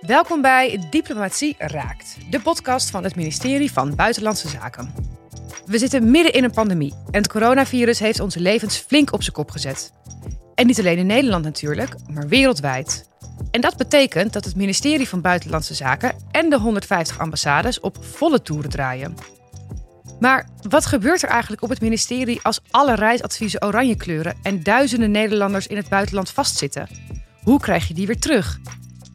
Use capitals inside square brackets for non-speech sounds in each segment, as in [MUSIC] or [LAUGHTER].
Welkom bij Diplomatie Raakt, de podcast van het ministerie van Buitenlandse Zaken. We zitten midden in een pandemie en het coronavirus heeft onze levens flink op zijn kop gezet. En niet alleen in Nederland natuurlijk, maar wereldwijd. En dat betekent dat het ministerie van Buitenlandse Zaken en de 150 ambassades op volle toeren draaien. Maar wat gebeurt er eigenlijk op het ministerie als alle reisadviezen oranje kleuren en duizenden Nederlanders in het buitenland vastzitten? Hoe krijg je die weer terug?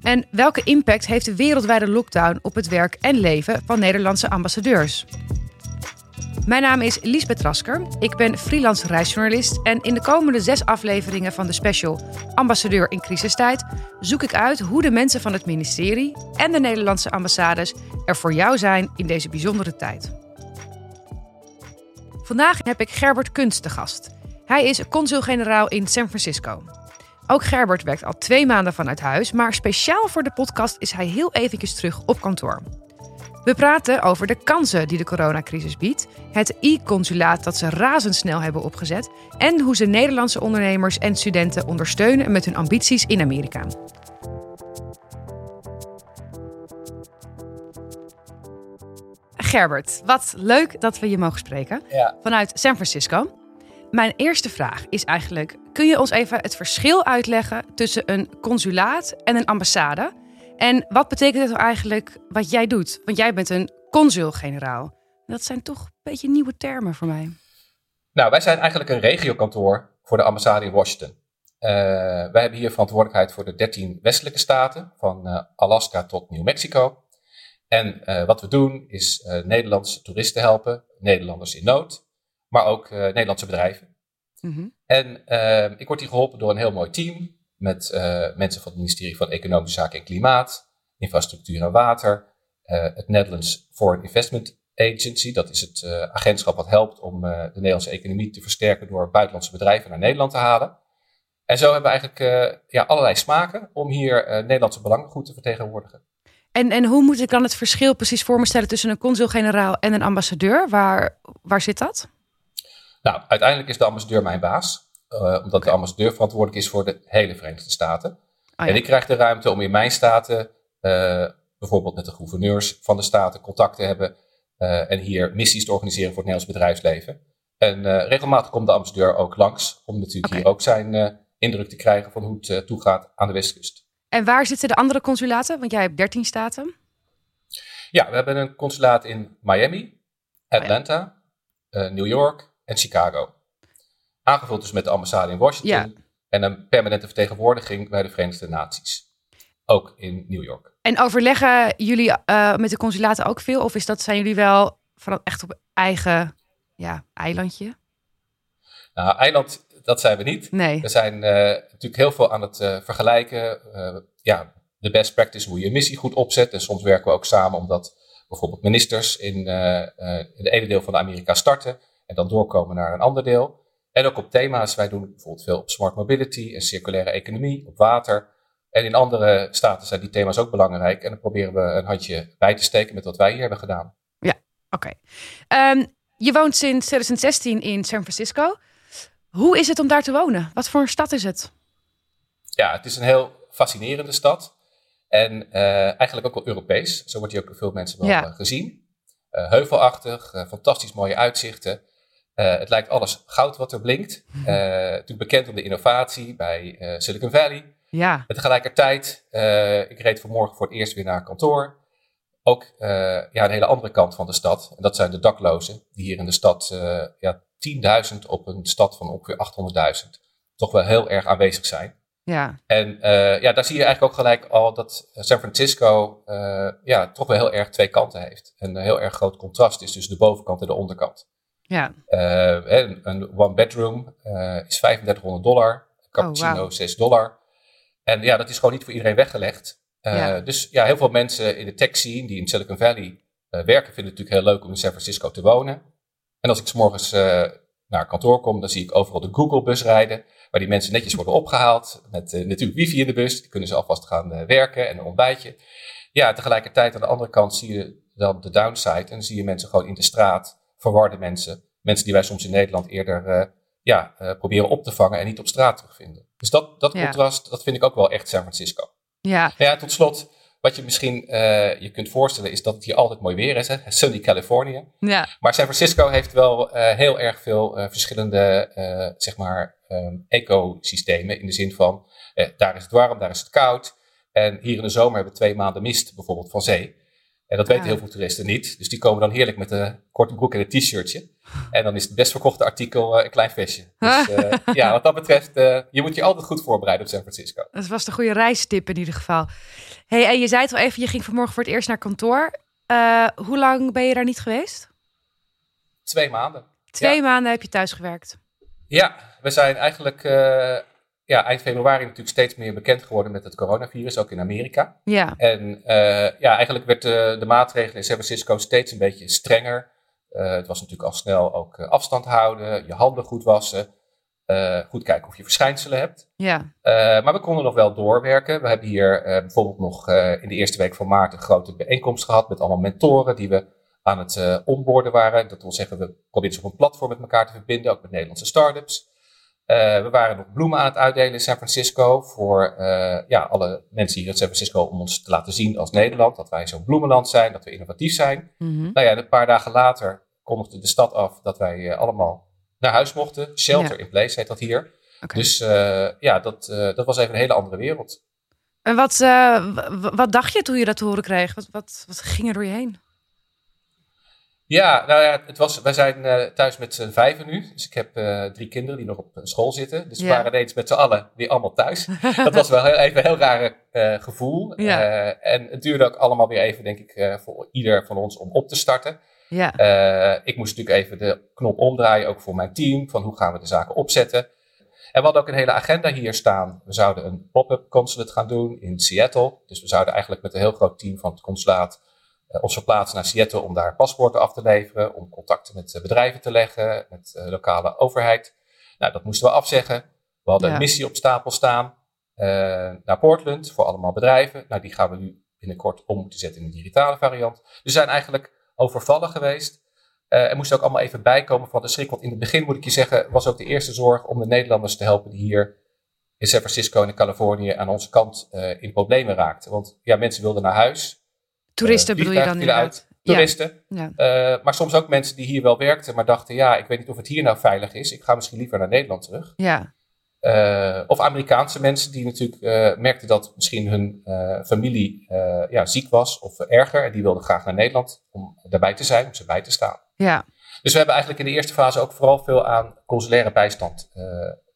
En welke impact heeft de wereldwijde lockdown op het werk en leven van Nederlandse ambassadeurs? Mijn naam is Liesbeth Rasker. Ik ben freelance reisjournalist. En in de komende zes afleveringen van de special Ambassadeur in crisistijd zoek ik uit hoe de mensen van het ministerie en de Nederlandse ambassades er voor jou zijn in deze bijzondere tijd. Vandaag heb ik Gerbert Kunst te gast. Hij is consul-generaal in San Francisco. Ook Gerbert werkt al twee maanden vanuit huis, maar speciaal voor de podcast is hij heel eventjes terug op kantoor. We praten over de kansen die de coronacrisis biedt, het e-consulaat dat ze razendsnel hebben opgezet en hoe ze Nederlandse ondernemers en studenten ondersteunen met hun ambities in Amerika. Gerbert, wat leuk dat we je mogen spreken Ja. vanuit San Francisco. Mijn eerste vraag is eigenlijk: kun je ons even het verschil uitleggen tussen een consulaat en een ambassade? En wat betekent het nou eigenlijk wat jij doet? Want jij bent een consul-generaal. Dat zijn toch een beetje nieuwe termen voor mij. Nou, wij zijn eigenlijk een regiokantoor voor de ambassade in Washington. Eh, wij hebben hier verantwoordelijkheid voor de 13 westelijke staten, van eh, Alaska tot New Mexico. En eh, wat we doen is Nederlandse toeristen helpen, Nederlanders in nood, maar ook eh, Nederlandse bedrijven. Mhm. En eh, ik word hier geholpen door een heel mooi team met eh, mensen van het ministerie van Economische Zaken en Klimaat, Infrastructuur en Water, eh, het Netherlands Foreign Investment Agency, dat is het agentschap wat helpt om de Nederlandse economie te versterken door buitenlandse bedrijven naar Nederland te halen. En zo hebben we eigenlijk ja, allerlei smaken om hier Nederlandse belangen goed te vertegenwoordigen. En, en hoe moet ik dan het verschil precies voor me stellen tussen een consul-generaal en een ambassadeur? Waar, waar zit dat? Nou, uiteindelijk is de ambassadeur mijn baas, eh, omdat de ambassadeur verantwoordelijk is voor de hele Verenigde Staten. Oh ja. En ik krijg de ruimte om in mijn staten, eh, bijvoorbeeld met de gouverneurs van de staten, contact te hebben eh, en hier missies te organiseren voor het Nederlands bedrijfsleven. En regelmatig komt de ambassadeur ook langs om natuurlijk hier ook zijn indruk te krijgen van hoe het toegaat aan de westkust. En waar zitten de andere consulaten? Want jij hebt 13 staten. Ja, we hebben een consulaat in Miami, Atlanta, eh, New York en Chicago. Aangevuld dus met de ambassade in Washington en een permanente vertegenwoordiging bij de Verenigde Naties. Ook in New York. En overleggen jullie uh, met de consulaten ook veel? Of is dat, zijn jullie wel van echt op eigen ja, eilandje? Nou, eiland, dat zijn we niet. Nee. We zijn uh, natuurlijk heel veel aan het uh, vergelijken. Ja, de best practice, hoe je een missie goed opzet. En soms werken we ook samen omdat bijvoorbeeld ministers in, in de ene deel van Amerika starten en dan doorkomen naar een ander deel. En ook op thema's. Wij doen bijvoorbeeld veel op smart mobility en circulaire economie, op water. En in andere staten zijn die thema's ook belangrijk. En dan proberen we een handje bij te steken met wat wij hier hebben gedaan. Ja, oké. Okay. Um, je woont sinds 2016 in San Francisco. Hoe is het om daar te wonen? Wat voor een stad is het? Ja, het is een heel fascinerende stad. En uh, eigenlijk ook wel Europees. Zo wordt die ook door veel mensen wel ja. uh, gezien. Uh, heuvelachtig, fantastisch mooie uitzichten. Uh, het lijkt alles goud wat er blinkt. Uh, natuurlijk bekend om de innovatie bij uh, Silicon Valley. Ja. En tegelijkertijd, ik reed vanmorgen voor het eerst weer naar kantoor. Ook ja, een hele andere kant van de stad. En dat zijn de daklozen, die hier in de stad ja, 10.000 op een stad van ongeveer 800.000 toch wel heel erg aanwezig zijn. Ja. En ja, daar zie je eigenlijk ook gelijk al dat San Francisco ja, toch wel heel erg twee kanten heeft. En een heel erg groot contrast is tussen de bovenkant en de onderkant. Ja. Uh, een, een one bedroom uh, is 3500 dollar, cappuccino oh, wow. 6 dollar. En ja, dat is gewoon niet voor iedereen weggelegd. Uh, Ja. Dus ja, heel veel mensen in de tech scene die in Silicon Valley werken, vinden het natuurlijk heel leuk om in San Francisco te wonen. En als ik s morgens naar kantoor kom, dan zie ik overal de Google-bus rijden, waar die mensen netjes worden opgehaald, met natuurlijk wifi in de bus, die kunnen ze alvast gaan werken en een ontbijtje. Ja, tegelijkertijd aan de andere kant zie je dan de downside en dan zie je mensen gewoon in de straat verwarde mensen. Mensen die wij soms in Nederland eerder uh, ja, uh, proberen op te vangen en niet op straat terugvinden. Dus dat, dat Ja. contrast, dat vind ik ook wel echt San Francisco. Ja. Ja, tot slot, wat je misschien uh, je kunt voorstellen is dat het hier altijd mooi weer is. Hè? Sunny California. Ja. Maar San Francisco heeft wel uh, heel erg veel uh, verschillende zeg maar, um, ecosystemen. In de zin van, daar is het warm, daar is het koud. En hier in de zomer hebben we twee maanden mist bijvoorbeeld van zee. En dat weten heel veel toeristen niet. Dus die komen dan heerlijk met een korte broek en een t-shirtje. En dan is het best verkochte artikel uh, een klein vestje. Dus uh, [LAUGHS] ja, wat dat betreft, uh, je moet je altijd goed voorbereiden op San Francisco. Dat was de goede reistip in ieder geval. Hey, en je zei het al even, je ging vanmorgen voor het eerst naar kantoor. hoe lang ben je daar niet geweest? Twee maanden. Twee ja. maanden heb je thuis gewerkt. Ja, we zijn eigenlijk ja, eind februari natuurlijk steeds meer bekend geworden met het coronavirus, ook in Amerika. Ja. En ja, eigenlijk werd de, de maatregelen in San Francisco steeds een beetje strenger. Uh, het was natuurlijk al snel ook afstand houden, je handen goed wassen, uh, goed kijken of je verschijnselen hebt. Ja. maar we konden nog wel doorwerken. We hebben hier bijvoorbeeld nog in de eerste week van maart een grote bijeenkomst gehad met allemaal mentoren die we aan het onboorden waren. Dat wil zeggen, we proberen ze op een platform met elkaar te verbinden, ook met Nederlandse start-ups. We waren nog bloemen aan het uitdelen in San Francisco voor ja, alle mensen hier in San Francisco om ons te laten zien als Nederland. Dat wij zo'n bloemenland zijn, dat we innovatief zijn. Mm -hmm. Nou ja, een paar dagen later kondigde de stad af dat wij uh, allemaal naar huis mochten. Shelter ja. in place heet dat hier. Okay. Dus uh, ja, dat, uh, dat was even een hele andere wereld. En wat, wat dacht je toen je dat te horen kreeg? Wat, wat, wat ging er door je heen? Ja, nou ja, het was, wij zijn thuis met z'n vijven nu. Dus ik heb drie kinderen die nog op school zitten. Dus we Ja. waren ineens met z'n allen weer allemaal thuis. [LAUGHS] dat was wel heel, even een heel rare gevoel. Ja. en het duurde ook allemaal weer even, denk ik, voor ieder van ons om op te starten. Ja, ik moest natuurlijk even de knop omdraaien, ook voor mijn team, van hoe gaan we de zaken opzetten. En we hadden ook een hele agenda hier staan. We zouden een pop-up consulate gaan doen in Seattle. Dus we zouden eigenlijk met een heel groot team van het consulaat ons verplaatsen naar Seattle om daar paspoorten af te leveren, om contacten met uh, bedrijven te leggen, met de lokale overheid. Nou, dat moesten we afzeggen. We hadden Ja. een missie op stapel staan naar Portland voor allemaal bedrijven. Nou, die gaan we nu binnenkort om moeten zetten in een digitale variant. Dus we zijn eigenlijk overvallen geweest. Uh, er moest ook allemaal even bijkomen van de schrik. Want in het begin, moet ik je zeggen, was ook de eerste zorg om de Nederlanders te helpen die hier in San Francisco en in Californië aan onze kant uh, in problemen raakten. Want ja, mensen wilden naar huis. Toeristen Uh, bedoel je dan inderdaad? Toeristen. Ja. Uh, maar soms ook mensen die hier wel werkten, maar dachten, ja, ik weet niet of het hier nou veilig is. Ik ga misschien liever naar Nederland terug. Ja, Uh, of Amerikaanse mensen die natuurlijk uh, merkten dat misschien hun familie ja, ziek was of erger. En die wilden graag naar Nederland om daarbij te zijn, om ze bij te staan. ja, Dus we hebben eigenlijk in de eerste fase ook vooral veel aan consulaire bijstand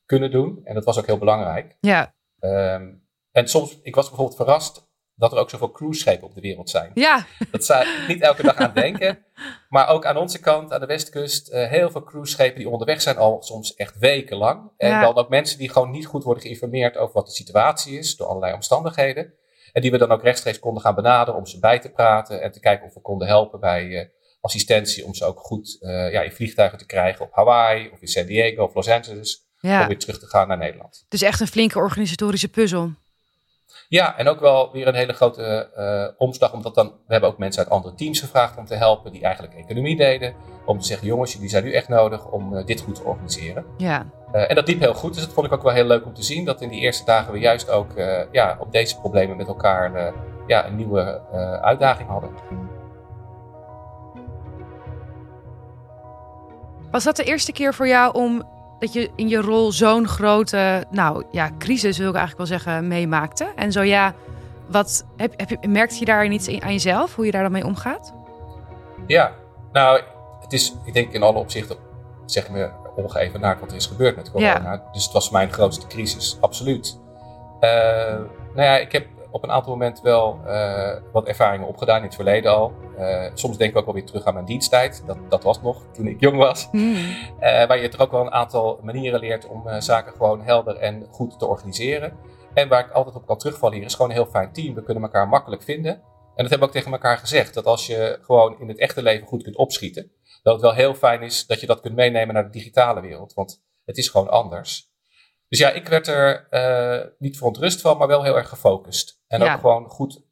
kunnen doen. En dat was ook heel belangrijk. ja. Um, en soms, ik was bijvoorbeeld verrast dat er ook zoveel cruiseschepen op de wereld zijn. Ja, Dat zou niet elke dag aan denken. [LAUGHS] Maar ook aan onze kant, aan de westkust, uh, heel veel cruiseschepen die onderweg zijn al soms echt wekenlang. En Ja. dan ook mensen die gewoon niet goed worden geïnformeerd over wat de situatie is door allerlei omstandigheden. En die we dan ook rechtstreeks konden gaan benaderen om ze bij te praten en te kijken of we konden helpen bij uh, assistentie om ze ook goed uh, ja, in vliegtuigen te krijgen op Hawaii of in San Diego of Los Angeles. Om ja. weer terug te gaan naar Nederland. Dus echt een flinke organisatorische puzzel. Ja, en ook wel weer een hele grote uh, omslag, omdat dan, we hebben ook mensen uit andere teams gevraagd om te helpen, die eigenlijk economie deden. Om te zeggen, jongens, jullie zijn nu echt nodig om uh, dit goed te organiseren. Ja, Uh, en dat liep heel goed, dus dat vond ik ook wel heel leuk om te zien, dat in die eerste dagen we juist ook ja, op deze problemen met elkaar ja, een nieuwe uitdaging hadden. was dat de eerste keer voor jou om dat je in je rol zo'n grote, nou ja, crisis wil ik eigenlijk wel zeggen, meemaakte? En zo ja, wat heb, heb je, merkte je daar iets aan jezelf, hoe je daar dan mee omgaat? Ja, nou, het is, ik denk in alle opzichten, zeg me ongeëvenaard wat er is gebeurd met corona. Ja. Dus het was mijn grootste crisis, absoluut. Uh, nou ja, ik heb op een aantal momenten wel uh, wat ervaringen opgedaan in het verleden al. Uh, soms denk ik ook wel weer terug aan mijn diensttijd. Dat, dat was nog toen ik jong was. Uh, waar je toch ook wel een aantal manieren leert om zaken gewoon helder en goed te organiseren. En waar ik altijd op kan terugvallen hier is gewoon een heel fijn team. We kunnen elkaar makkelijk vinden. En dat hebben we ook tegen elkaar gezegd. Dat als je gewoon in het echte leven goed kunt opschieten. Dat het wel heel fijn is dat je dat kunt meenemen naar de digitale wereld. Want het is gewoon anders. Dus ja, ik werd er niet verontrust van, maar wel heel erg gefocust. En Ja. ook gewoon goed.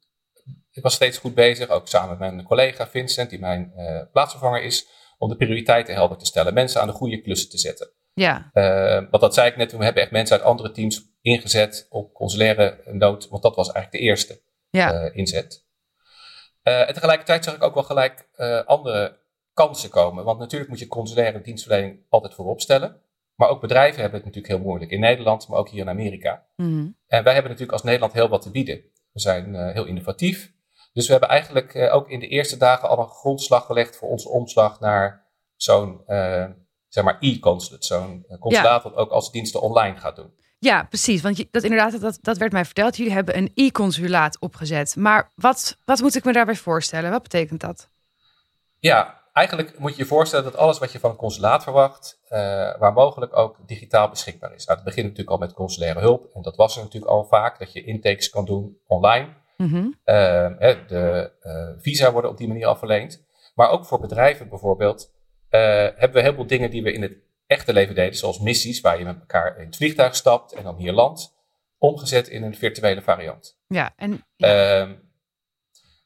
Ik was steeds goed bezig, ook samen met mijn collega Vincent, die mijn uh, plaatsvervanger is, om de prioriteiten helder te stellen. Mensen aan de goede klussen te zetten. Ja, Uh, want dat zei ik net, we hebben echt mensen uit andere teams ingezet op consulaire nood, want dat was eigenlijk de eerste. inzet. en tegelijkertijd zag ik ook wel gelijk andere kansen komen. Want natuurlijk moet je consulaire dienstverlening altijd voorop stellen. Maar ook bedrijven hebben het natuurlijk heel moeilijk. In Nederland, maar ook hier in Amerika. Mhm. En wij hebben natuurlijk als Nederland heel wat te bieden. We zijn heel innovatief. Dus we hebben eigenlijk ook in de eerste dagen al een grondslag gelegd voor onze omslag naar zo'n zeg maar e-consulate. Zo'n consulaat dat ook als diensten online gaat doen. Ja, precies. Want je, dat inderdaad, dat, dat werd mij verteld. Jullie hebben een e-consulaat opgezet. Maar wat, wat moet ik me daarbij voorstellen? Wat betekent dat? Ja, eigenlijk moet je je voorstellen dat alles wat je van een consulaat verwacht, uh, waar mogelijk ook digitaal beschikbaar is. Nou, het begint natuurlijk al met consulaire hulp. En dat was er natuurlijk al vaak, dat je intakes kan doen online. Ehm, de uh, visa worden op die manier al verleend. Maar ook voor bedrijven bijvoorbeeld uh, hebben we heel veel dingen die we in het echte leven deden, zoals missies, waar je met elkaar in het vliegtuig stapt en dan hier landt, omgezet in een virtuele variant. Ja, en. Ja.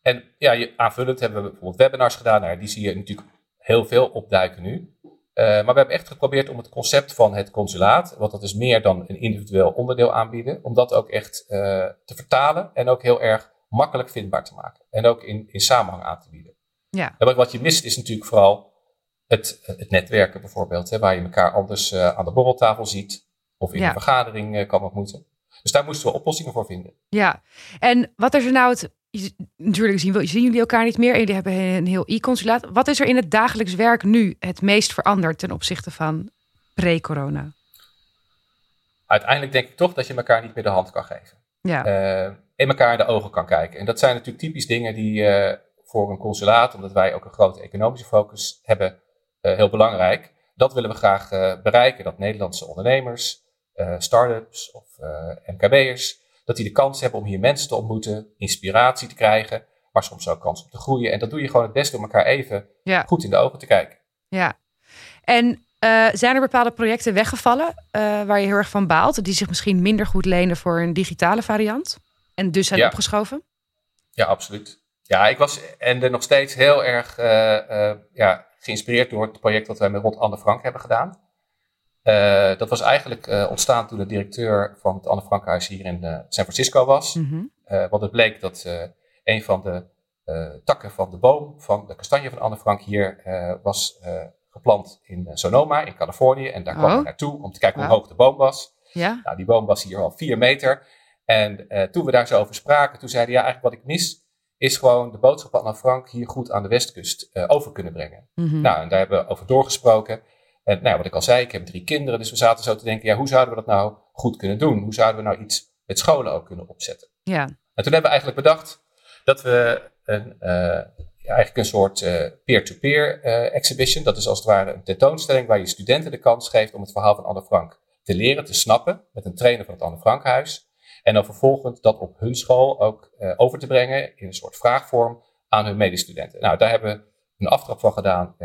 En ja, je, aanvullend hebben we bijvoorbeeld webinars gedaan. Nou, die zie je natuurlijk heel veel opduiken nu. Uh, maar we hebben echt geprobeerd om het concept van het consulaat, wat dat is meer dan een individueel onderdeel aanbieden, om dat ook echt uh, te vertalen en ook heel erg makkelijk vindbaar te maken. En ook in, in samenhang aan te bieden. Ja. En wat je mist is natuurlijk vooral het, het netwerken bijvoorbeeld, hè, waar je elkaar anders uh, aan de borreltafel ziet of in een vergadering kan ontmoeten. Dus daar moesten we oplossingen voor vinden. Ja, en wat is er nou het natuurlijk zien, zien jullie elkaar niet meer. Jullie hebben een heel e-consulaat. Wat is er in het dagelijks werk nu het meest veranderd ten opzichte van pre-corona? Uiteindelijk denk ik toch dat je elkaar niet meer de hand kan geven. Ja. Uh, in elkaar in de ogen kan kijken. En dat zijn natuurlijk typisch dingen die uh, voor een consulaat, omdat wij ook een grote economische focus hebben, uh, heel belangrijk. Dat willen we graag bereiken. Dat Nederlandse ondernemers, start-ups of MKB'ers dat die de kans hebben om hier mensen te ontmoeten, inspiratie te krijgen, maar soms ook kans om te groeien. En dat doe je gewoon het beste door elkaar even goed in de ogen te kijken. Ja, en uh, zijn er bepaalde projecten weggevallen waar je heel erg van baalt, die zich misschien minder goed lenen voor een digitale variant en dus zijn opgeschoven? Ja, absoluut. Ja, ik was en er nog steeds heel erg ja, geïnspireerd door het project dat wij met Rot Anne Frank hebben gedaan. Uh, dat was eigenlijk uh, ontstaan toen de directeur van het Anne Frankhuis hier in uh, San Francisco was. Mm -hmm. want het bleek dat een van de takken van de boom, van de kastanje van Anne Frank hier, was geplant in Sonoma in Californië. En daar kwam oh. naartoe om te kijken hoe hoog de boom was. Ja. Nou, die boom was hier al vier meter. En toen we daar zo over spraken, toen zeiden ja, eigenlijk wat ik mis is gewoon de boodschap van Anne Frank hier goed aan de westkust over kunnen brengen. Mm -hmm. Nou, en daar hebben we over doorgesproken. En nou, wat ik al zei, ik heb drie kinderen, dus we zaten zo te denken, ja, hoe zouden we dat nou goed kunnen doen? Hoe zouden we nou iets met scholen ook kunnen opzetten? Ja. En toen hebben we eigenlijk bedacht dat we een, uh, eigenlijk een soort uh, peer-to-peer uh, exhibition, dat is als het ware een tentoonstelling waar je studenten de kans geeft om het verhaal van Anne Frank te leren, te snappen, met een trainer van het Anne Frankhuis. En dan vervolgens dat op hun school ook over te brengen in een soort vraagvorm aan hun medestudenten. Nou, daar hebben we een aftrap van gedaan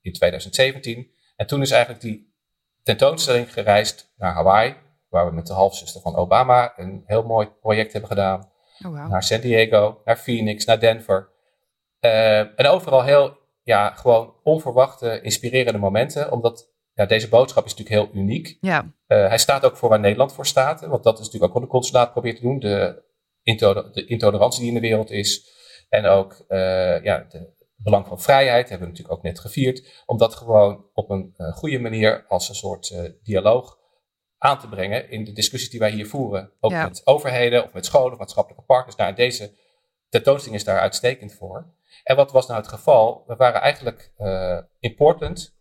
in 2017. En toen is eigenlijk die tentoonstelling gereisd naar Hawaii, waar we met de halfzuster van Obama een heel mooi project hebben gedaan. Oh, wow. Naar San Diego, naar Phoenix, naar Denver. Uh, en overal heel, ja, gewoon onverwachte, inspirerende momenten, omdat ja, deze boodschap is natuurlijk heel uniek. Ja. Uh, hij staat ook voor waar Nederland voor staat, want dat is natuurlijk ook wat de consulaat probeert te doen, de, de intolerantie die in de wereld is. En ook uh, ja, de belang van vrijheid hebben we natuurlijk ook net gevierd. Om dat gewoon op een uh, goede manier als een soort uh, dialoog aan te brengen in de discussies die wij hier voeren. Ook ja. met overheden of met scholen of maatschappelijke partners. Nou, deze tentoonstelling is daar uitstekend voor. En wat was nou het geval? We waren eigenlijk uh, in Portland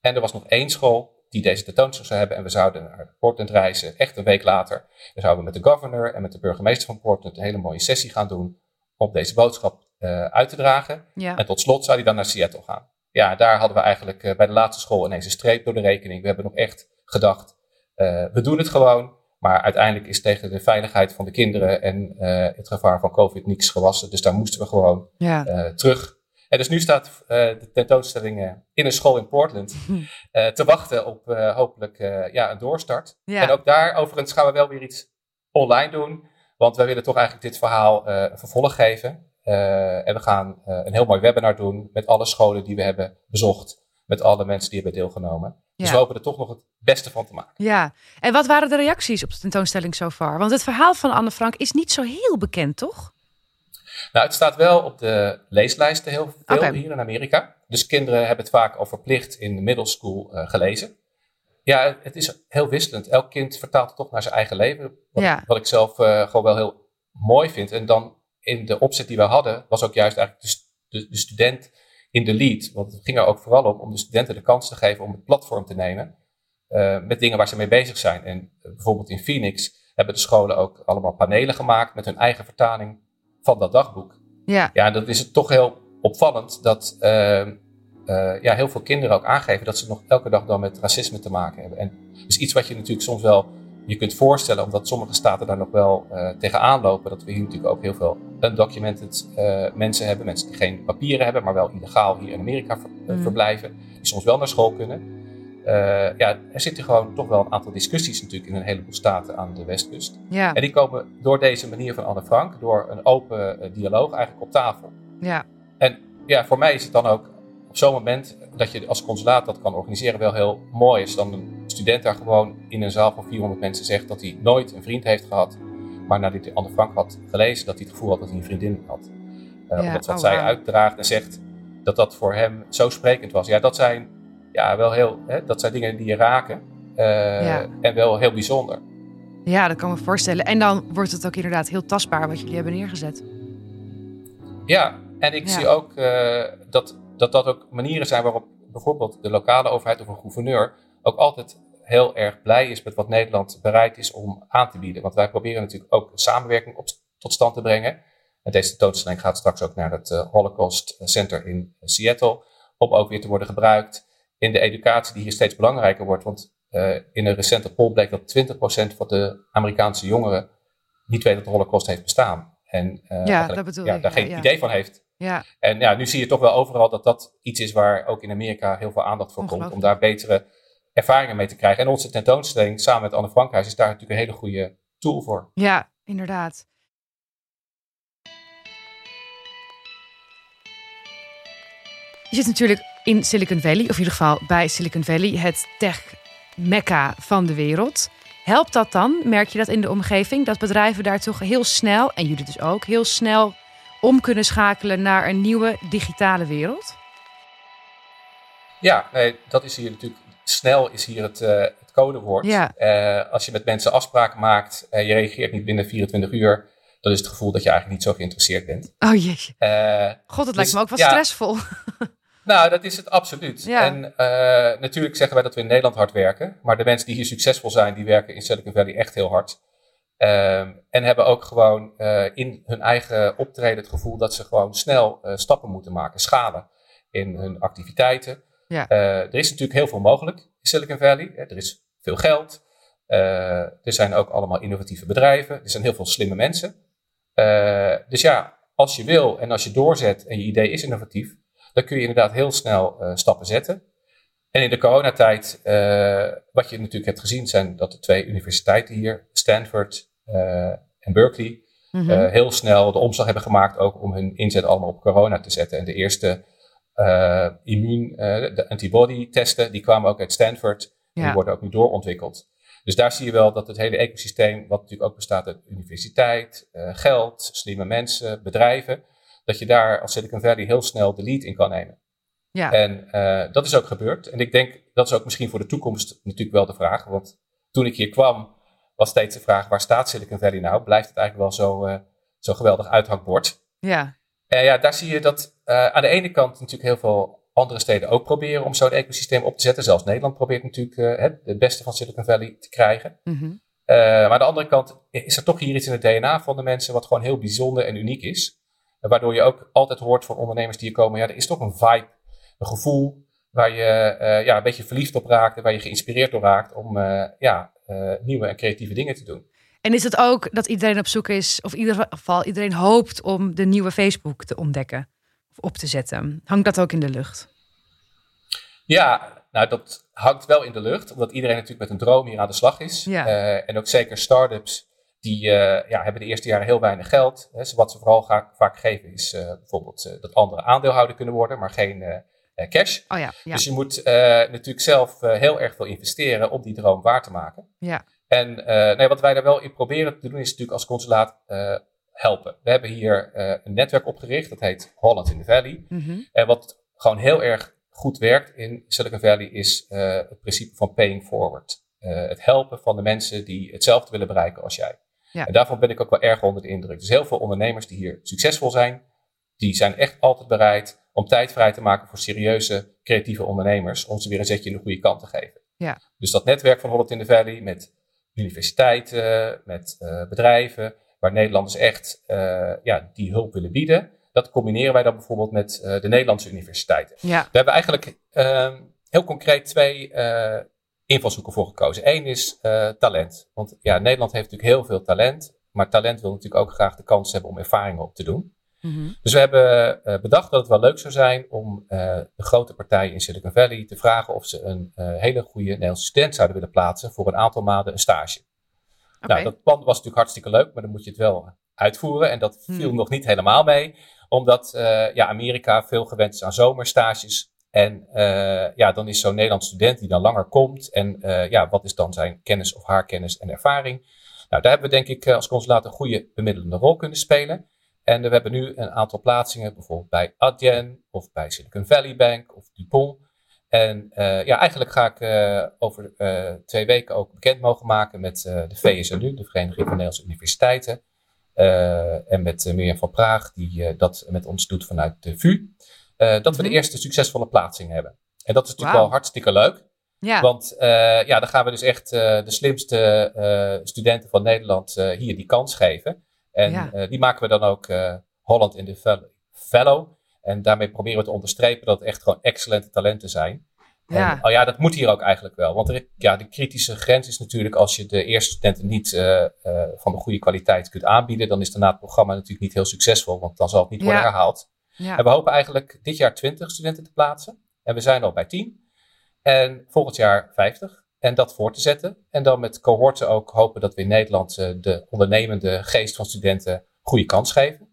en er was nog één school die deze tentoonstelling zou hebben. En we zouden naar Portland reizen, echt een week later. We zouden met de governor en met de burgemeester van Portland een hele mooie sessie gaan doen om deze boodschap uit te dragen. Ja. En tot slot zou hij dan naar Seattle gaan. Ja, daar hadden we eigenlijk uh, bij de laatste school ineens een streep door de rekening. We hebben nog echt gedacht, uh, we doen het gewoon. Maar uiteindelijk is tegen de veiligheid van de kinderen en het gevaar van COVID niets gewassen. Dus daar moesten we gewoon ja. terug. En dus nu staat de tentoonstelling in een school in Portland [LAUGHS] te wachten op hopelijk ja, een doorstart. Ja. En ook daar overigens gaan we wel weer iets online doen. Want wij willen toch eigenlijk dit verhaal een vervolg geven. Uh, en we gaan uh, een heel mooi webinar doen met alle scholen die we hebben bezocht. Met alle mensen die hebben deelgenomen. Ja. Dus we hopen er toch nog het beste van te maken. Ja, en wat waren de reacties op de tentoonstelling zo far? Want het verhaal van Anne Frank is niet zo heel bekend, toch? Nou, het staat wel op de leeslijsten heel veel hier in Amerika. Dus kinderen hebben het vaak al verplicht in de middle school uh, gelezen. Ja, het is heel wisselend. Elk kind vertaalt het toch naar zijn eigen leven. Wat, wat ik zelf uh, gewoon wel heel mooi vind. En dan in de opzet die we hadden, was ook juist eigenlijk de, de, de student in de lead. Want het ging er ook vooral om om de studenten de kans te geven om het platform te nemen. Uh, met dingen waar ze mee bezig zijn. En bijvoorbeeld in Phoenix hebben de scholen ook allemaal panelen gemaakt met hun eigen vertaling van dat dagboek. Ja. Ja, dan is het toch heel opvallend dat uh, uh, ja, heel veel kinderen ook aangeven dat ze nog elke dag dan met racisme te maken hebben. En dat is iets wat je natuurlijk soms wel je kunt voorstellen, omdat sommige staten daar nog wel uh, tegenaan lopen, dat we hier natuurlijk ook heel veel undocumented uh, mensen hebben, mensen die geen papieren hebben, maar wel illegaal hier in Amerika ver, mm. verblijven, die soms wel naar school kunnen. Ja, er zitten gewoon toch wel een aantal discussies natuurlijk in een heleboel staten aan de westkust. Ja. En die komen door deze manier van Anne Frank, door een open dialoog eigenlijk op tafel. Ja. En ja, voor mij is het dan ook op zo'n moment dat je als consulaat dat kan organiseren wel heel mooi is. Dan een student daar gewoon in een zaal van 400 mensen zegt dat hij nooit een vriend heeft gehad. Maar nadat hij Anne Frank had gelezen, dat hij het gevoel had dat hij een vriendin had. Uh, ja, omdat wat oh, zij wow. uitdraagt en zegt, dat dat voor hem zo sprekend was. Ja, dat zijn, ja, wel heel, hè, dat zijn dingen die je raken. Uh, ja. En wel heel bijzonder. Ja, dat kan me voorstellen. En dan wordt het ook inderdaad heel tastbaar wat jullie hebben neergezet. Ja, en ik ja. zie ook uh, dat dat dat ook manieren zijn waarop bijvoorbeeld de lokale overheid of een gouverneur ook altijd heel erg blij is met wat Nederland bereid is om aan te bieden. Want wij proberen natuurlijk ook samenwerking op, tot stand te brengen. En deze tentoonstelling gaat straks ook naar het uh, Holocaust Center in Seattle, om ook weer te worden gebruikt in de educatie die hier steeds belangrijker wordt. Want uh, in een recente poll bleek dat 20% van de Amerikaanse jongeren niet weet dat de Holocaust heeft bestaan. En uh, ja, dat bedoel ja, ik. daar geen ja, idee van heeft. Ja. En ja, nu zie je toch wel overal dat dat iets is waar ook in Amerika heel veel aandacht voor komt. Om daar betere ervaringen mee te krijgen. En onze tentoonstelling samen met Anne Frankhuis is daar natuurlijk een hele goede tool voor. Ja, inderdaad. Je zit natuurlijk in Silicon Valley, of in ieder geval bij Silicon Valley, het tech-mekka van de wereld. Helpt dat dan? Merk je dat in de omgeving? Dat bedrijven daar toch heel snel, en jullie dus ook, heel snel om kunnen schakelen naar een nieuwe digitale wereld? Ja, nee, dat is hier natuurlijk. Snel is hier het, uh, het codewoord. Ja. Uh, als je met mensen afspraken maakt en je reageert niet binnen 24 uur, dan is het gevoel dat je eigenlijk niet zo geïnteresseerd bent. Oh jeetje. God, het dus, lijkt me ook wel ja, stressvol. [LAUGHS] Nou, dat is het absoluut. Ja. En natuurlijk zeggen wij dat we in Nederland hard werken, maar de mensen die hier succesvol zijn, die werken in Silicon Valley echt heel hard. Um, en hebben ook gewoon uh, in hun eigen optreden het gevoel dat ze gewoon snel uh, stappen moeten maken, schalen in hun activiteiten. Ja. Uh, er is natuurlijk heel veel mogelijk in Silicon Valley. Er is veel geld. er zijn ook allemaal innovatieve bedrijven. Er zijn heel veel slimme mensen. dus ja, als je wil en als je doorzet en je idee is innovatief, dan kun je inderdaad heel snel stappen zetten. En in de coronatijd, wat je natuurlijk hebt gezien, zijn dat de twee universiteiten hier, Stanford en Berkeley, mm -hmm. uh, heel snel de omslag hebben gemaakt ook om hun inzet allemaal op corona te zetten. En de eerste immuun, de antibody testen, die kwamen ook uit Stanford. Ja. Die worden ook nu doorontwikkeld. Dus daar zie je wel dat het hele ecosysteem, wat natuurlijk ook bestaat uit universiteit, geld, slimme mensen, bedrijven, dat je daar als Silicon Valley heel snel de lead in kan nemen. Ja. En uh, dat is ook gebeurd. En ik denk, dat is ook misschien voor de toekomst natuurlijk wel de vraag. Want toen ik hier kwam, was steeds de vraag, waar staat Silicon Valley nou? Blijft het eigenlijk wel zo, uh, zo geweldig uithangbord? Ja. En ja, daar zie je dat uh, aan de ene kant natuurlijk heel veel andere steden ook proberen om zo'n ecosysteem op te zetten. Zelfs Nederland probeert natuurlijk het, het beste van Silicon Valley te krijgen. Mm -hmm. maar aan de andere kant is er toch hier iets in het DNA van de mensen wat gewoon heel bijzonder en uniek is. Waardoor je ook altijd hoort van ondernemers die hier komen, ja, er is toch een vibe een gevoel waar je uh, ja, een beetje verliefd op raakt en waar je geïnspireerd door raakt om uh, ja, uh, nieuwe en creatieve dingen te doen. En is het ook dat iedereen op zoek is, of in ieder geval iedereen hoopt om de nieuwe Facebook te ontdekken of op te zetten? Hangt dat ook in de lucht? Ja, nou dat hangt wel in de lucht, omdat iedereen natuurlijk met een droom hier aan de slag is. Ja. en ook zeker start-ups die ja, hebben de eerste jaren heel weinig geld. Hè. Wat ze vooral vaak, vaak geven is bijvoorbeeld dat anderen aandeelhouder kunnen worden, maar geen cash. Oh ja, ja. Dus je moet natuurlijk zelf heel erg veel investeren om die droom waar te maken. Ja. En nee, wat wij daar wel in proberen te doen is natuurlijk als consulaat helpen. We hebben hier een netwerk opgericht, dat heet Holland in the Valley. Mhm. En wat gewoon heel erg goed werkt in Silicon Valley is het principe van paying forward. het helpen van de mensen die hetzelfde willen bereiken als jij. Ja. En daarvan ben ik ook wel erg onder de indruk. Dus heel veel ondernemers die hier succesvol zijn, die zijn echt altijd bereid om tijd vrij te maken voor serieuze creatieve ondernemers, om ze weer een zetje in de goede kant te geven. Ja. Dus dat netwerk van Holland in the Valley met universiteiten, met uh, bedrijven, waar Nederlanders echt uh, ja, die hulp willen bieden, dat combineren wij dan bijvoorbeeld met uh, de Nederlandse universiteiten. Ja. We hebben eigenlijk ehm, heel concreet twee invalshoeken voor gekozen. Eén is talent. Want ja, Nederland heeft natuurlijk heel veel talent, maar talent wil natuurlijk ook graag de kans hebben om ervaringen op te doen. Mhm. Dus we hebben uh, bedacht dat het wel leuk zou zijn om uh, de grote partijen in Silicon Valley te vragen of ze een uh, hele goede Nederlandse student zouden willen plaatsen voor een aantal maanden een stage. Nou, dat plan was natuurlijk hartstikke leuk, maar dan moet je het wel uitvoeren. En dat viel Hmm. nog niet helemaal mee, omdat ja, Amerika veel gewend is aan zomerstages. En ja, dan is zo'n Nederlands student die dan langer komt. En ja, wat is dan zijn kennis of haar kennis en ervaring? Nou, daar hebben we denk ik als consulaat een goede bemiddelende rol kunnen spelen. En we hebben nu een aantal plaatsingen, bijvoorbeeld bij Adyen of bij Silicon Valley Bank of Dupont. En uh, ja, eigenlijk ga ik uh, over uh, twee weken ook bekend mogen maken met de VSNU, de Vereniging van Nederlandse Universiteiten. en met Mirjam van Praag, die dat met ons doet vanuit de VU. dat we de Mhm. eerste succesvolle plaatsing hebben. En dat is natuurlijk wel hartstikke leuk. Ja. Want ja, dan gaan we dus echt de slimste studenten van Nederland hier die kans geven. En Ja. uh, die maken we dan ook uh, Holland in the Fellow. En daarmee proberen we te onderstrepen dat het echt gewoon excellente talenten zijn. Ja. En, oh ja, dat moet hier ook eigenlijk wel. Want er, ja, de kritische grens is natuurlijk als je de eerste studenten niet uh, van de goede kwaliteit kunt aanbieden, dan is daarna het programma natuurlijk niet heel succesvol, want dan zal het niet worden Ja. herhaald. Ja. En we hopen eigenlijk dit jaar 20 studenten te plaatsen. En we zijn al bij 10. En volgend jaar 50. En dat voor te zetten. En dan met cohorten ook hopen dat we in Nederland eh, de ondernemende geest van studenten goede kans geven.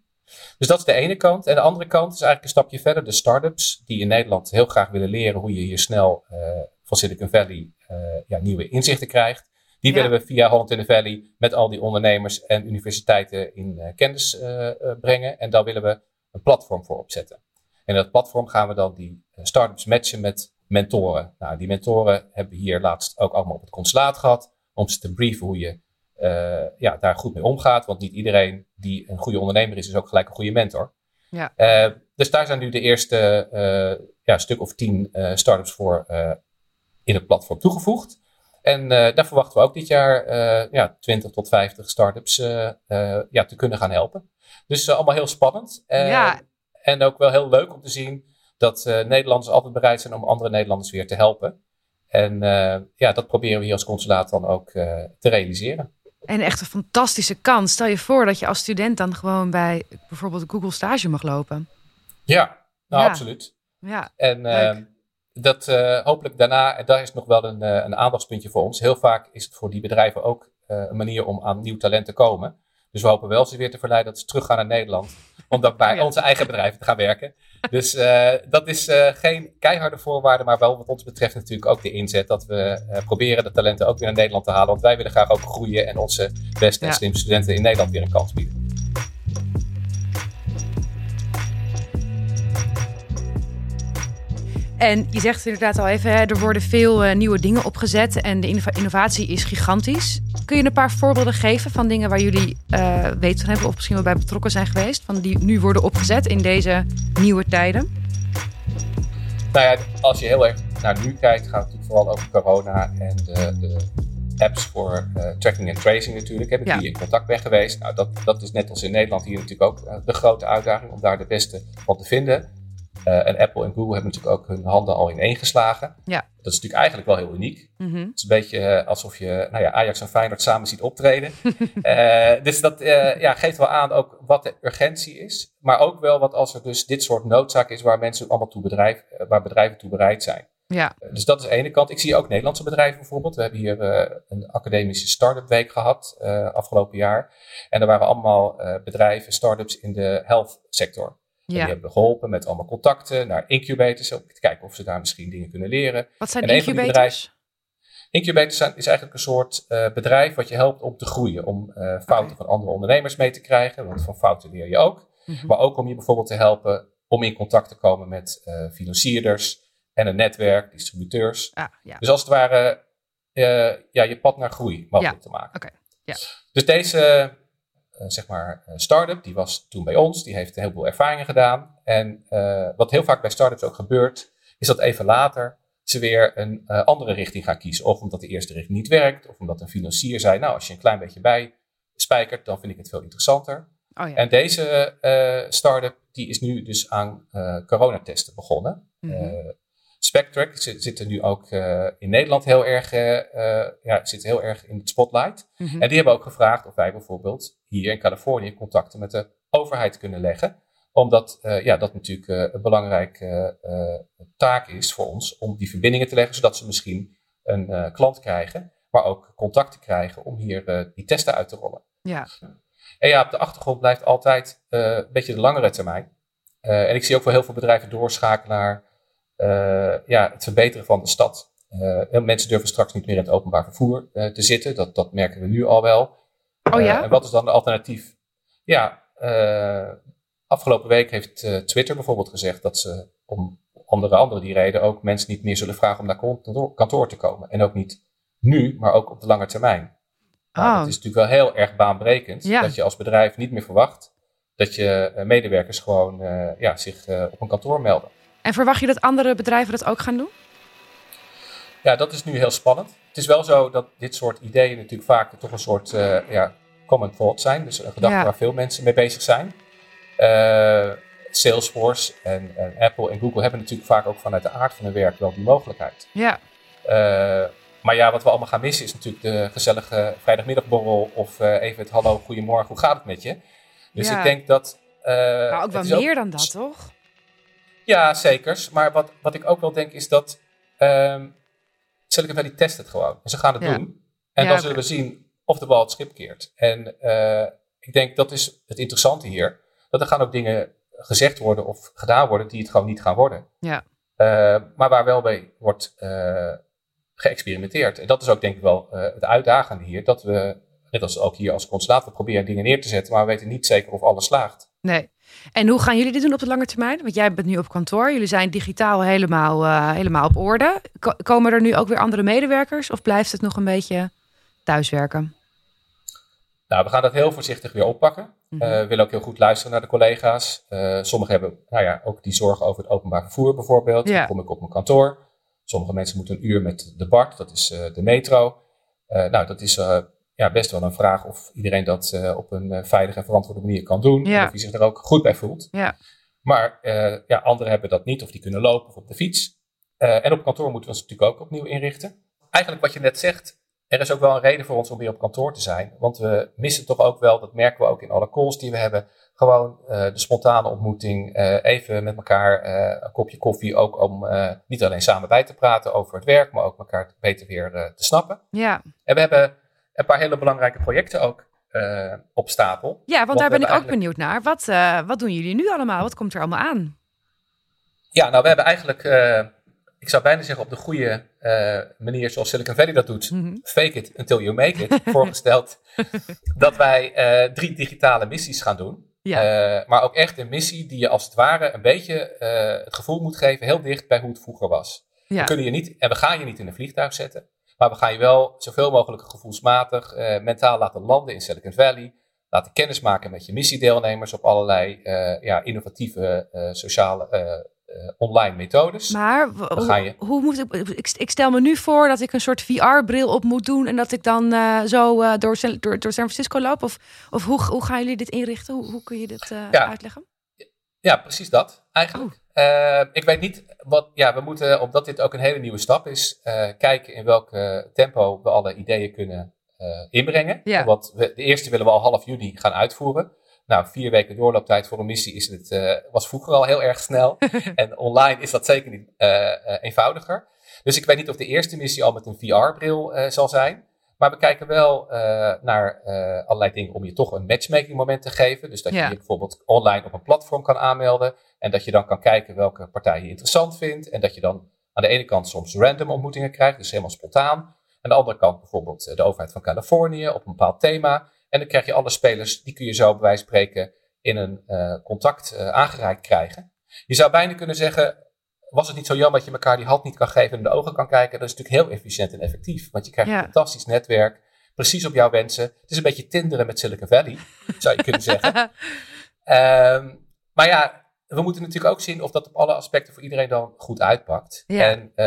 Dus dat is de ene kant. En de andere kant is eigenlijk een stapje verder. De start-ups die in Nederland heel graag willen leren hoe je hier snel eh, van Silicon Valley eh, ja, nieuwe inzichten krijgt. Die Ja. willen we via Holland in the Valley met al die ondernemers en universiteiten in kennis brengen. En daar willen we een platform voor opzetten. En dat platform gaan we dan die start-ups matchen met mentoren. Nou, die mentoren hebben hier laatst ook allemaal op het consulaat gehad. Om ze te brieven hoe je eh, ja, daar goed mee omgaat. Want niet iedereen die een goede ondernemer is, is ook gelijk een goede mentor. Ja. Eh, dus daar zijn nu de eerste eh, ja, stuk of tien start-ups voor in het platform toegevoegd. En daar verwachten we ook dit jaar ja, 20 tot 50 start-ups ja, te kunnen gaan helpen. Dus allemaal heel spannend. Ja. En ook wel heel leuk om te zien dat eh, Nederlanders altijd bereid zijn om andere Nederlanders weer te helpen. En eh, ja, dat proberen we hier als consulaat dan ook eh, te realiseren. En echt een fantastische kans. Stel je voor dat je als student dan gewoon bij bijvoorbeeld Google stage mag lopen. Ja, nou Ja. absoluut. Ja, En Leuk. eh, dat hopelijk daarna, en daar is nog wel een, een aandachtspuntje voor ons. Heel vaak is het voor die bedrijven ook een manier om aan nieuw talent te komen. Dus we hopen wel ze weer te verleiden dat ze teruggaan naar Nederland. Om dan bij Oh ja. onze eigen bedrijven te gaan werken. Dus eh, dat is eh, geen keiharde voorwaarde, maar wel wat ons betreft natuurlijk ook de inzet. Dat we eh, proberen de talenten ook weer naar Nederland te halen. Want wij willen graag ook groeien en onze beste en Ja. slimste studenten in Nederland weer een kans bieden. En je zegt inderdaad al even, hè, er worden veel eh, nieuwe dingen opgezet en de innova- innovatie is gigantisch. Kun je een paar voorbeelden geven van dingen waar jullie eh weten van hebben of misschien wel bij betrokken zijn geweest, van die nu worden opgezet in deze nieuwe tijden? Nou ja, als je heel erg naar nu kijkt, gaat het natuurlijk vooral over corona en de, de apps voor eh, tracking en tracing natuurlijk. Heb ik Ja. hier in contact ben geweest. Nou, dat, dat is net als in Nederland hier natuurlijk ook de grote uitdaging om daar de beste van te vinden. Eh, en Apple en Google hebben natuurlijk ook hun handen al in één geslagen. Ja. Dat is natuurlijk eigenlijk wel heel uniek. Mhm. Het is een beetje eh, alsof je nou ja, Ajax en Feyenoord samen ziet optreden. [LAUGHS] Eh, dus dat ja, geeft wel aan ook wat de urgentie is. Maar ook wel wat als er dus dit soort noodzaak is waar mensen allemaal toe bedrijf, waar bedrijven toe bereid zijn. Ja, Dus dat is de ene kant. Ik zie ook Nederlandse bedrijven bijvoorbeeld. We hebben hier een academische start-up week gehad eh, afgelopen jaar. En er waren allemaal bedrijven, start-ups in de health sector. En die ja. hebben we geholpen met allemaal contacten naar incubators. Om te kijken of ze daar misschien dingen kunnen leren. Wat zijn En incubators? Incubators zijn, is eigenlijk een soort bedrijf wat je helpt om te groeien. Om fouten van andere ondernemers mee te krijgen. Want van fouten leer je ook. Mhm. Maar ook om je bijvoorbeeld te helpen om in contact te komen met financierders en een netwerk, distributeurs. Ah, ja. Dus als het ware ja, je pad naar groei mogelijk te maken. Okay. Ja. Dus deze zeg maar, start-up, die was toen bij ons, die heeft een heleboel ervaringen gedaan. En uh, wat heel vaak bij start-ups ook gebeurt, is dat even later ze weer een uh, andere richting gaan kiezen. Of omdat de eerste richting niet werkt, of omdat een financier zei, nou, als je een klein beetje bij spijkert, dan vind ik het veel interessanter. Oh ja. En deze start-up, die is nu dus aan coronatesten begonnen. Mm -hmm. Spectrack zit, er nu ook uh, in Nederland heel erg, uh, ja, zit heel erg in het spotlight. Mhm. En die hebben ook gevraagd of wij bijvoorbeeld hier in Californië contacten met de overheid kunnen leggen. Omdat ja, dat natuurlijk een belangrijke taak is voor ons om die verbindingen te leggen, zodat ze misschien een klant krijgen, maar ook contacten krijgen om hier die testen uit te rollen. Ja. En ja, op de achtergrond blijft altijd een beetje de langere termijn. en ik zie ook wel heel veel bedrijven doorschakelen naar eh, ja, het verbeteren van de stad. Uh, mensen durven straks niet meer in het openbaar vervoer uh, te zitten. Dat, dat merken we nu al wel. Oh ja? en wat is dan de alternatief? Ja, afgelopen week heeft Twitter bijvoorbeeld gezegd dat ze om onder andere die reden ook mensen niet meer zullen vragen om naar kantoor, te komen. En ook niet nu, maar ook op de lange termijn. Nou, oh. het is natuurlijk wel heel erg baanbrekend dat je als bedrijf niet meer verwacht dat je medewerkers gewoon ja, zich op een kantoor melden. En verwacht je dat andere bedrijven dat ook gaan doen? Ja, dat is nu heel spannend. Het is wel zo dat dit soort ideeën natuurlijk vaak toch een soort uh, ja, common thought zijn. Dus een gedachte waar veel mensen mee bezig zijn. Uh, Salesforce en, en, Apple en Google hebben natuurlijk vaak ook vanuit de aard van hun werk wel die mogelijkheid. Ja. Uh, maar ja, wat we allemaal gaan missen is natuurlijk de gezellige vrijdagmiddagborrel of even het hallo, goedemorgen, hoe gaat het met je? Dus ik denk dat... maar ook wel meer dan dat, toch? Ja, zeker. Maar wat, wat ik ook wel denk is dat um, Silicon Valley test het gewoon. En ze gaan het doen. En dan zullen we zien of de bal het schip keert. En uh, ik denk dat is het interessante hier. Dat er gaan ook dingen gezegd worden of gedaan worden die het gewoon niet gaan worden. Ja. Uh, maar waar wel bij wordt uh, geëxperimenteerd. En dat is ook denk ik wel het uitdagende hier. Dat we, net als ook hier als consulaat, we proberen dingen neer te zetten. Maar we weten niet zeker of alles slaagt. Nee. En hoe gaan jullie dit doen op de lange termijn? Want jij bent nu op kantoor. Jullie zijn digitaal helemaal, uh, helemaal op orde. komen er nu ook weer andere medewerkers? Of blijft het nog een beetje thuiswerken? Nou, we gaan dat heel voorzichtig weer oppakken. Mm we willen ook heel goed luisteren naar de collega's. Uh, sommigen hebben nou ja, ook die zorgen over het openbaar vervoer bijvoorbeeld. Dan kom ik op mijn kantoor. Sommige mensen moeten een uur met de BART, dat is de metro. nou, dat is ja, best wel een vraag of iedereen dat uh, op een uh, veilige en verantwoorde manier kan doen. Ja. Of hij zich er ook goed bij voelt. Ja. Maar uh, ja, anderen hebben dat niet, of die kunnen lopen of op de fiets. en op kantoor moeten we ons natuurlijk ook opnieuw inrichten. Eigenlijk wat je net zegt, er is ook wel een reden voor ons om weer op kantoor te zijn. Want we missen toch ook wel, dat merken we ook in alle calls die we hebben, gewoon de spontane ontmoeting. even met elkaar een kopje koffie, ook om niet alleen samen bij te praten over het werk, maar ook elkaar beter weer te snappen. Ja. En we hebben een paar hele belangrijke projecten ook uh, op stapel. Ja, want, daar ben ik ook benieuwd naar. Wat, uh, wat doen jullie nu allemaal? Wat komt er allemaal aan? Ja, nou, we hebben eigenlijk, uh, ik zou bijna zeggen op de goede manier zoals Silicon Valley dat doet, mm -hmm. fake it until you make it, [LAUGHS] voorgesteld dat wij drie digitale missies gaan doen. Ja. maar ook echt een missie die je als het ware een beetje het gevoel moet geven, heel dicht bij hoe het vroeger was. Ja. We kunnen je niet, en we gaan je niet in een vliegtuig zetten. Maar we gaan je wel zoveel mogelijk gevoelsmatig uh, mentaal laten landen in Silicon Valley. Laten kennismaken met je missiedeelnemers op allerlei uh, ja, innovatieve uh, sociale online methodes. Maar hoe, hoe moet ik, ik, ik, stel me nu voor dat ik een soort VR-bril op moet doen en dat ik dan zo door, door, door, San Francisco loop. Of, of hoe, hoe gaan jullie dit inrichten? Hoe, hoe kun je dit ja. uitleggen? Ja, precies dat eigenlijk. Uh, ik weet niet wat. Ja, we moeten, omdat dit ook een hele nieuwe stap is, uh, kijken in welk tempo we alle ideeën kunnen uh, inbrengen. Ja. Want we, de eerste willen we al half juni gaan uitvoeren. Nou, vier weken doorlooptijd voor een missie is het, was vroeger al heel erg snel. [LAUGHS] en online is dat zeker niet eenvoudiger. Dus ik weet niet of de eerste missie al met een VR-bril zal zijn. Maar we kijken wel uh, naar uh, allerlei dingen om je toch een matchmaking moment te geven. Dus dat je je bijvoorbeeld online op een platform kan aanmelden. En dat je dan kan kijken welke partij je interessant vindt. En dat je dan aan de ene kant soms random ontmoetingen krijgt, dus helemaal spontaan. Aan de andere kant bijvoorbeeld de overheid van Californië op een bepaald thema. En dan krijg je alle spelers, die kun je zo bij wijze van spreken in een contact aangereikt krijgen. Je zou bijna kunnen zeggen, was het niet zo jammer dat je elkaar die hand niet kan geven en in de ogen kan kijken? Dat is natuurlijk heel efficiënt en effectief. Want je krijgt een fantastisch netwerk, precies op jouw wensen. Het is een beetje tinderen met Silicon Valley, zou je kunnen zeggen. um, [LAUGHS] maar ja, we moeten natuurlijk ook zien of dat op alle aspecten voor iedereen dan goed uitpakt. En uh,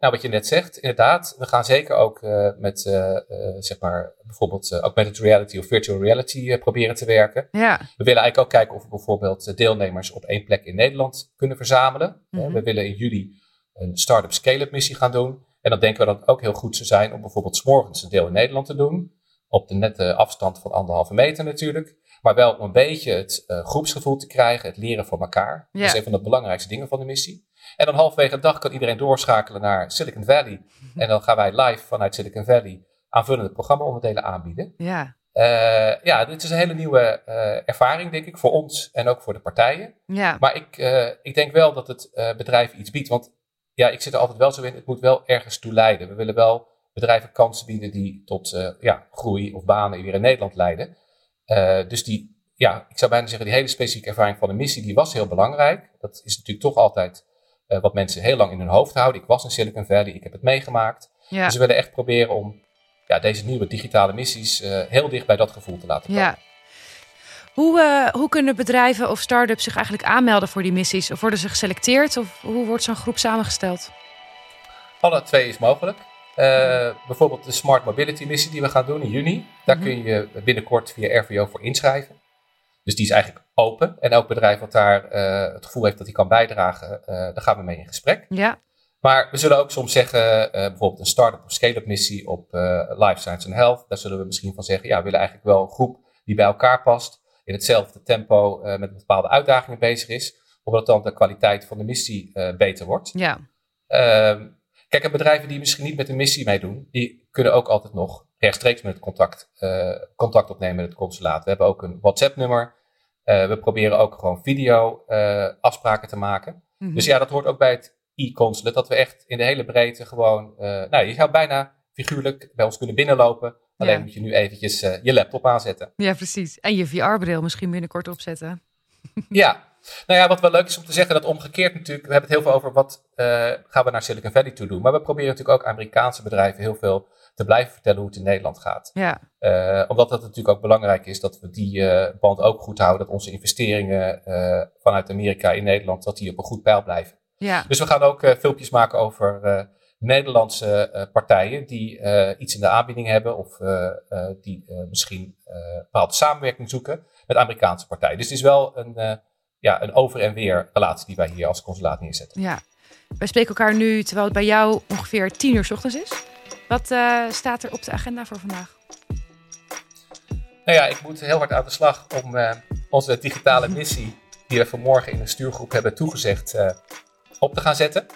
nou, wat je net zegt, inderdaad, we gaan zeker ook uh, met, uh, zeg maar, bijvoorbeeld augmented reality of virtual reality proberen te werken. Ja. We willen eigenlijk ook kijken of we bijvoorbeeld deelnemers op één plek in Nederland kunnen verzamelen. Mm-hmm. We willen in juli een start-up scale-up missie gaan doen. En dan denken we dat het ook heel goed zou zijn om bijvoorbeeld s morgens een deel in Nederland te doen. Op de nette afstand van anderhalve meter natuurlijk. Maar wel om een beetje het uh, groepsgevoel te krijgen, het leren van elkaar. Dat is een van de belangrijkste dingen van de missie. En dan halverwege de dag kan iedereen doorschakelen naar Silicon Valley. [LAUGHS] En dan gaan wij live vanuit Silicon Valley aanvullende programmaonderdelen aanbieden. Ja. Uh, ja, dit is een hele nieuwe uh, ervaring, denk ik, voor ons en ook voor de partijen. Ja. Maar ik, ik denk wel dat het bedrijf iets biedt. Want ja, ik zit er altijd wel zo in, het moet wel ergens toe leiden. We willen wel bedrijven kansen bieden die tot ja, groei of banen weer in Nederland leiden. Uh, dus die, ja, ik zou bijna zeggen, die hele specifieke ervaring van de missie, die was heel belangrijk. Dat is natuurlijk toch altijd uh, wat mensen heel lang in hun hoofd houden. Ik was in Silicon Valley, ik heb het meegemaakt. Ja. Dus we willen echt proberen om ja, deze nieuwe digitale missies uh, heel dicht bij dat gevoel te laten komen. Ja. Hoe, hoe kunnen bedrijven of start-ups zich eigenlijk aanmelden voor die missies? Of worden ze geselecteerd? Of hoe wordt zo'n groep samengesteld? Alle twee is mogelijk. Uh, bijvoorbeeld de Smart Mobility missie die we gaan doen in juni. Daar mm -hmm. kun je binnenkort via RVO voor inschrijven. Dus die is eigenlijk open. En elk bedrijf wat daar uh, het gevoel heeft dat hij kan bijdragen, uh, daar gaan we mee in gesprek. Ja. Maar we zullen ook soms zeggen, bijvoorbeeld een start-up of scale-up missie op Life Science and Health. Daar zullen we misschien van zeggen, ja, we willen eigenlijk wel een groep die bij elkaar past. In hetzelfde tempo met bepaalde uitdagingen bezig is. Omdat dan de kwaliteit van de missie beter wordt. Ja. Ehm, Kijk, en bedrijven die misschien niet met een missie meedoen, die kunnen ook altijd nog rechtstreeks met het contact, uh, contact opnemen met het consulaat. We hebben ook een WhatsApp-nummer. Uh, we proberen ook gewoon video uh, afspraken te maken. Mm -hmm. Dus ja, dat hoort ook bij het e-consulate, dat we echt in de hele breedte gewoon, nou, je zou bijna figuurlijk bij ons kunnen binnenlopen. Alleen ja. moet je nu eventjes je laptop aanzetten. Ja, precies. En je VR-bril misschien binnenkort opzetten. ja, nou ja, wat wel leuk is om te zeggen, dat omgekeerd natuurlijk, we hebben het heel veel over wat uh, gaan we naar Silicon Valley toe doen. Maar we proberen natuurlijk ook Amerikaanse bedrijven heel veel te blijven vertellen hoe het in Nederland gaat. Ja. Uh, omdat het natuurlijk ook belangrijk is dat we die uh, band ook goed houden. Dat onze investeringen vanuit Amerika in Nederland, dat die op een goed pijl blijven. Ja. Dus we gaan ook filmpjes maken over Nederlandse partijen die iets in de aanbieding hebben. Of die misschien bepaalde samenwerking zoeken met Amerikaanse partijen. Dus het is wel een ja, een over en weer relatie die wij hier als consulaat neerzetten. Ja, wij spreken elkaar nu terwijl het bij jou ongeveer tien uur s ochtends is. Wat uh, staat er op de agenda voor vandaag? Nou ja, ik moet heel hard aan de slag om uh, onze digitale [LAUGHS] missie, die we vanmorgen in een stuurgroep hebben toegezegd, uh, op te gaan zetten.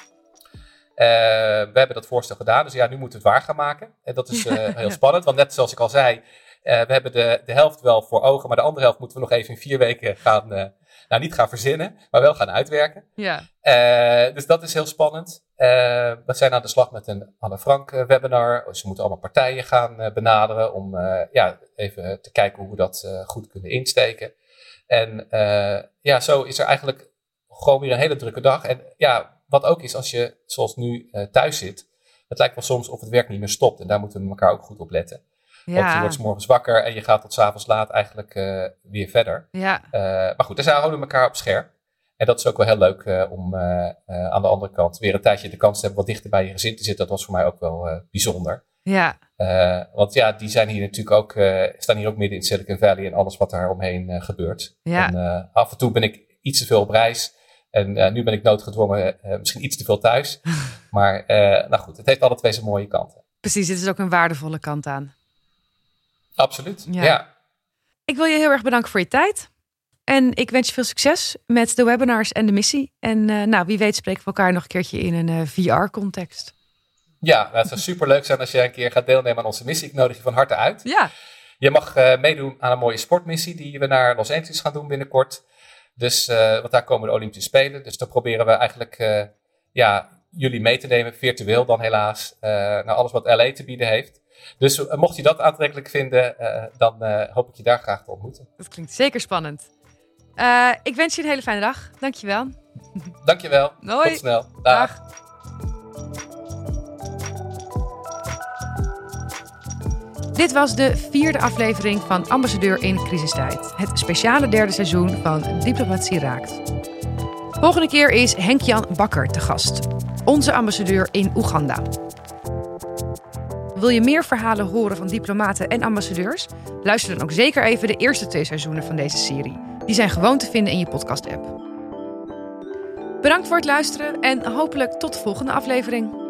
we hebben dat voorstel gedaan, dus ja, nu moeten we het waar gaan maken. En dat is heel spannend, want net zoals ik al zei, we hebben de, de helft wel voor ogen, maar de andere helft moeten we nog even in vier weken gaan nou, niet gaan verzinnen, maar wel gaan uitwerken. Ja. Uh, dus dat is heel spannend. Uh, we zijn aan de slag met een Anne Frank webinar. Ze moeten allemaal partijen gaan benaderen om ja, even te kijken hoe we dat goed kunnen insteken. En ja, zo is er eigenlijk gewoon weer een hele drukke dag. En ja, wat ook is als je zoals nu thuis zit, het lijkt wel soms of het werk niet meer stopt. En daar moeten we elkaar ook goed op letten. Ja. Of je wordt s morgens wakker en je gaat tot s avonds laat eigenlijk uh, weer verder. Ja. Uh, maar goed, daar houden we elkaar op scherp. En dat is ook wel heel leuk uh, om aan de andere kant weer een tijdje de kans te hebben wat dichter bij je gezin te zitten. Dat was voor mij ook wel bijzonder. Ja. want ja, die zijn hier natuurlijk ook, staan hier ook midden in Silicon Valley en alles wat daar omheen gebeurt. Ja. En af en toe ben ik iets te veel op reis. En nu ben ik noodgedwongen misschien iets te veel thuis. [LAUGHS] maar nou goed, het heeft alle twee zijn mooie kanten. Precies, dit is ook een waardevolle kant aan. Absoluut, ja. Ik wil je heel erg bedanken voor je tijd. En ik wens je veel succes met de webinars en de missie. En uh, nou, wie weet spreken we elkaar nog een keertje in een uh, VR-context. Ja, het zou super leuk zijn als je een keer gaat deelnemen aan onze missie. Ik nodig je van harte uit. Ja. Je mag uh, meedoen aan een mooie sportmissie die we naar Los Angeles gaan doen binnenkort. Dus, want daar komen de Olympische Spelen. Dus dan proberen we eigenlijk ja, jullie mee te nemen, virtueel dan helaas, naar alles wat LA te bieden heeft. Dus mocht je dat aantrekkelijk vinden, dan hoop ik je daar graag te ontmoeten. Dat klinkt zeker spannend. ik wens je een hele fijne dag. Dankjewel. [LAUGHS] Dankjewel. Hoi. Tot snel. Dag. Dag. Dit was de vierde aflevering van Ambassadeur in Crisistijd. Het speciale derde seizoen van Diplomatie Raakt. Volgende keer is Henk-Jan Bakker te gast. Onze ambassadeur in Oeganda. Wil je meer verhalen horen van diplomaten en ambassadeurs? Luister dan ook zeker even de eerste twee seizoenen van deze serie. Die zijn gewoon te vinden in je podcast-app. Bedankt voor het luisteren en hopelijk tot de volgende aflevering.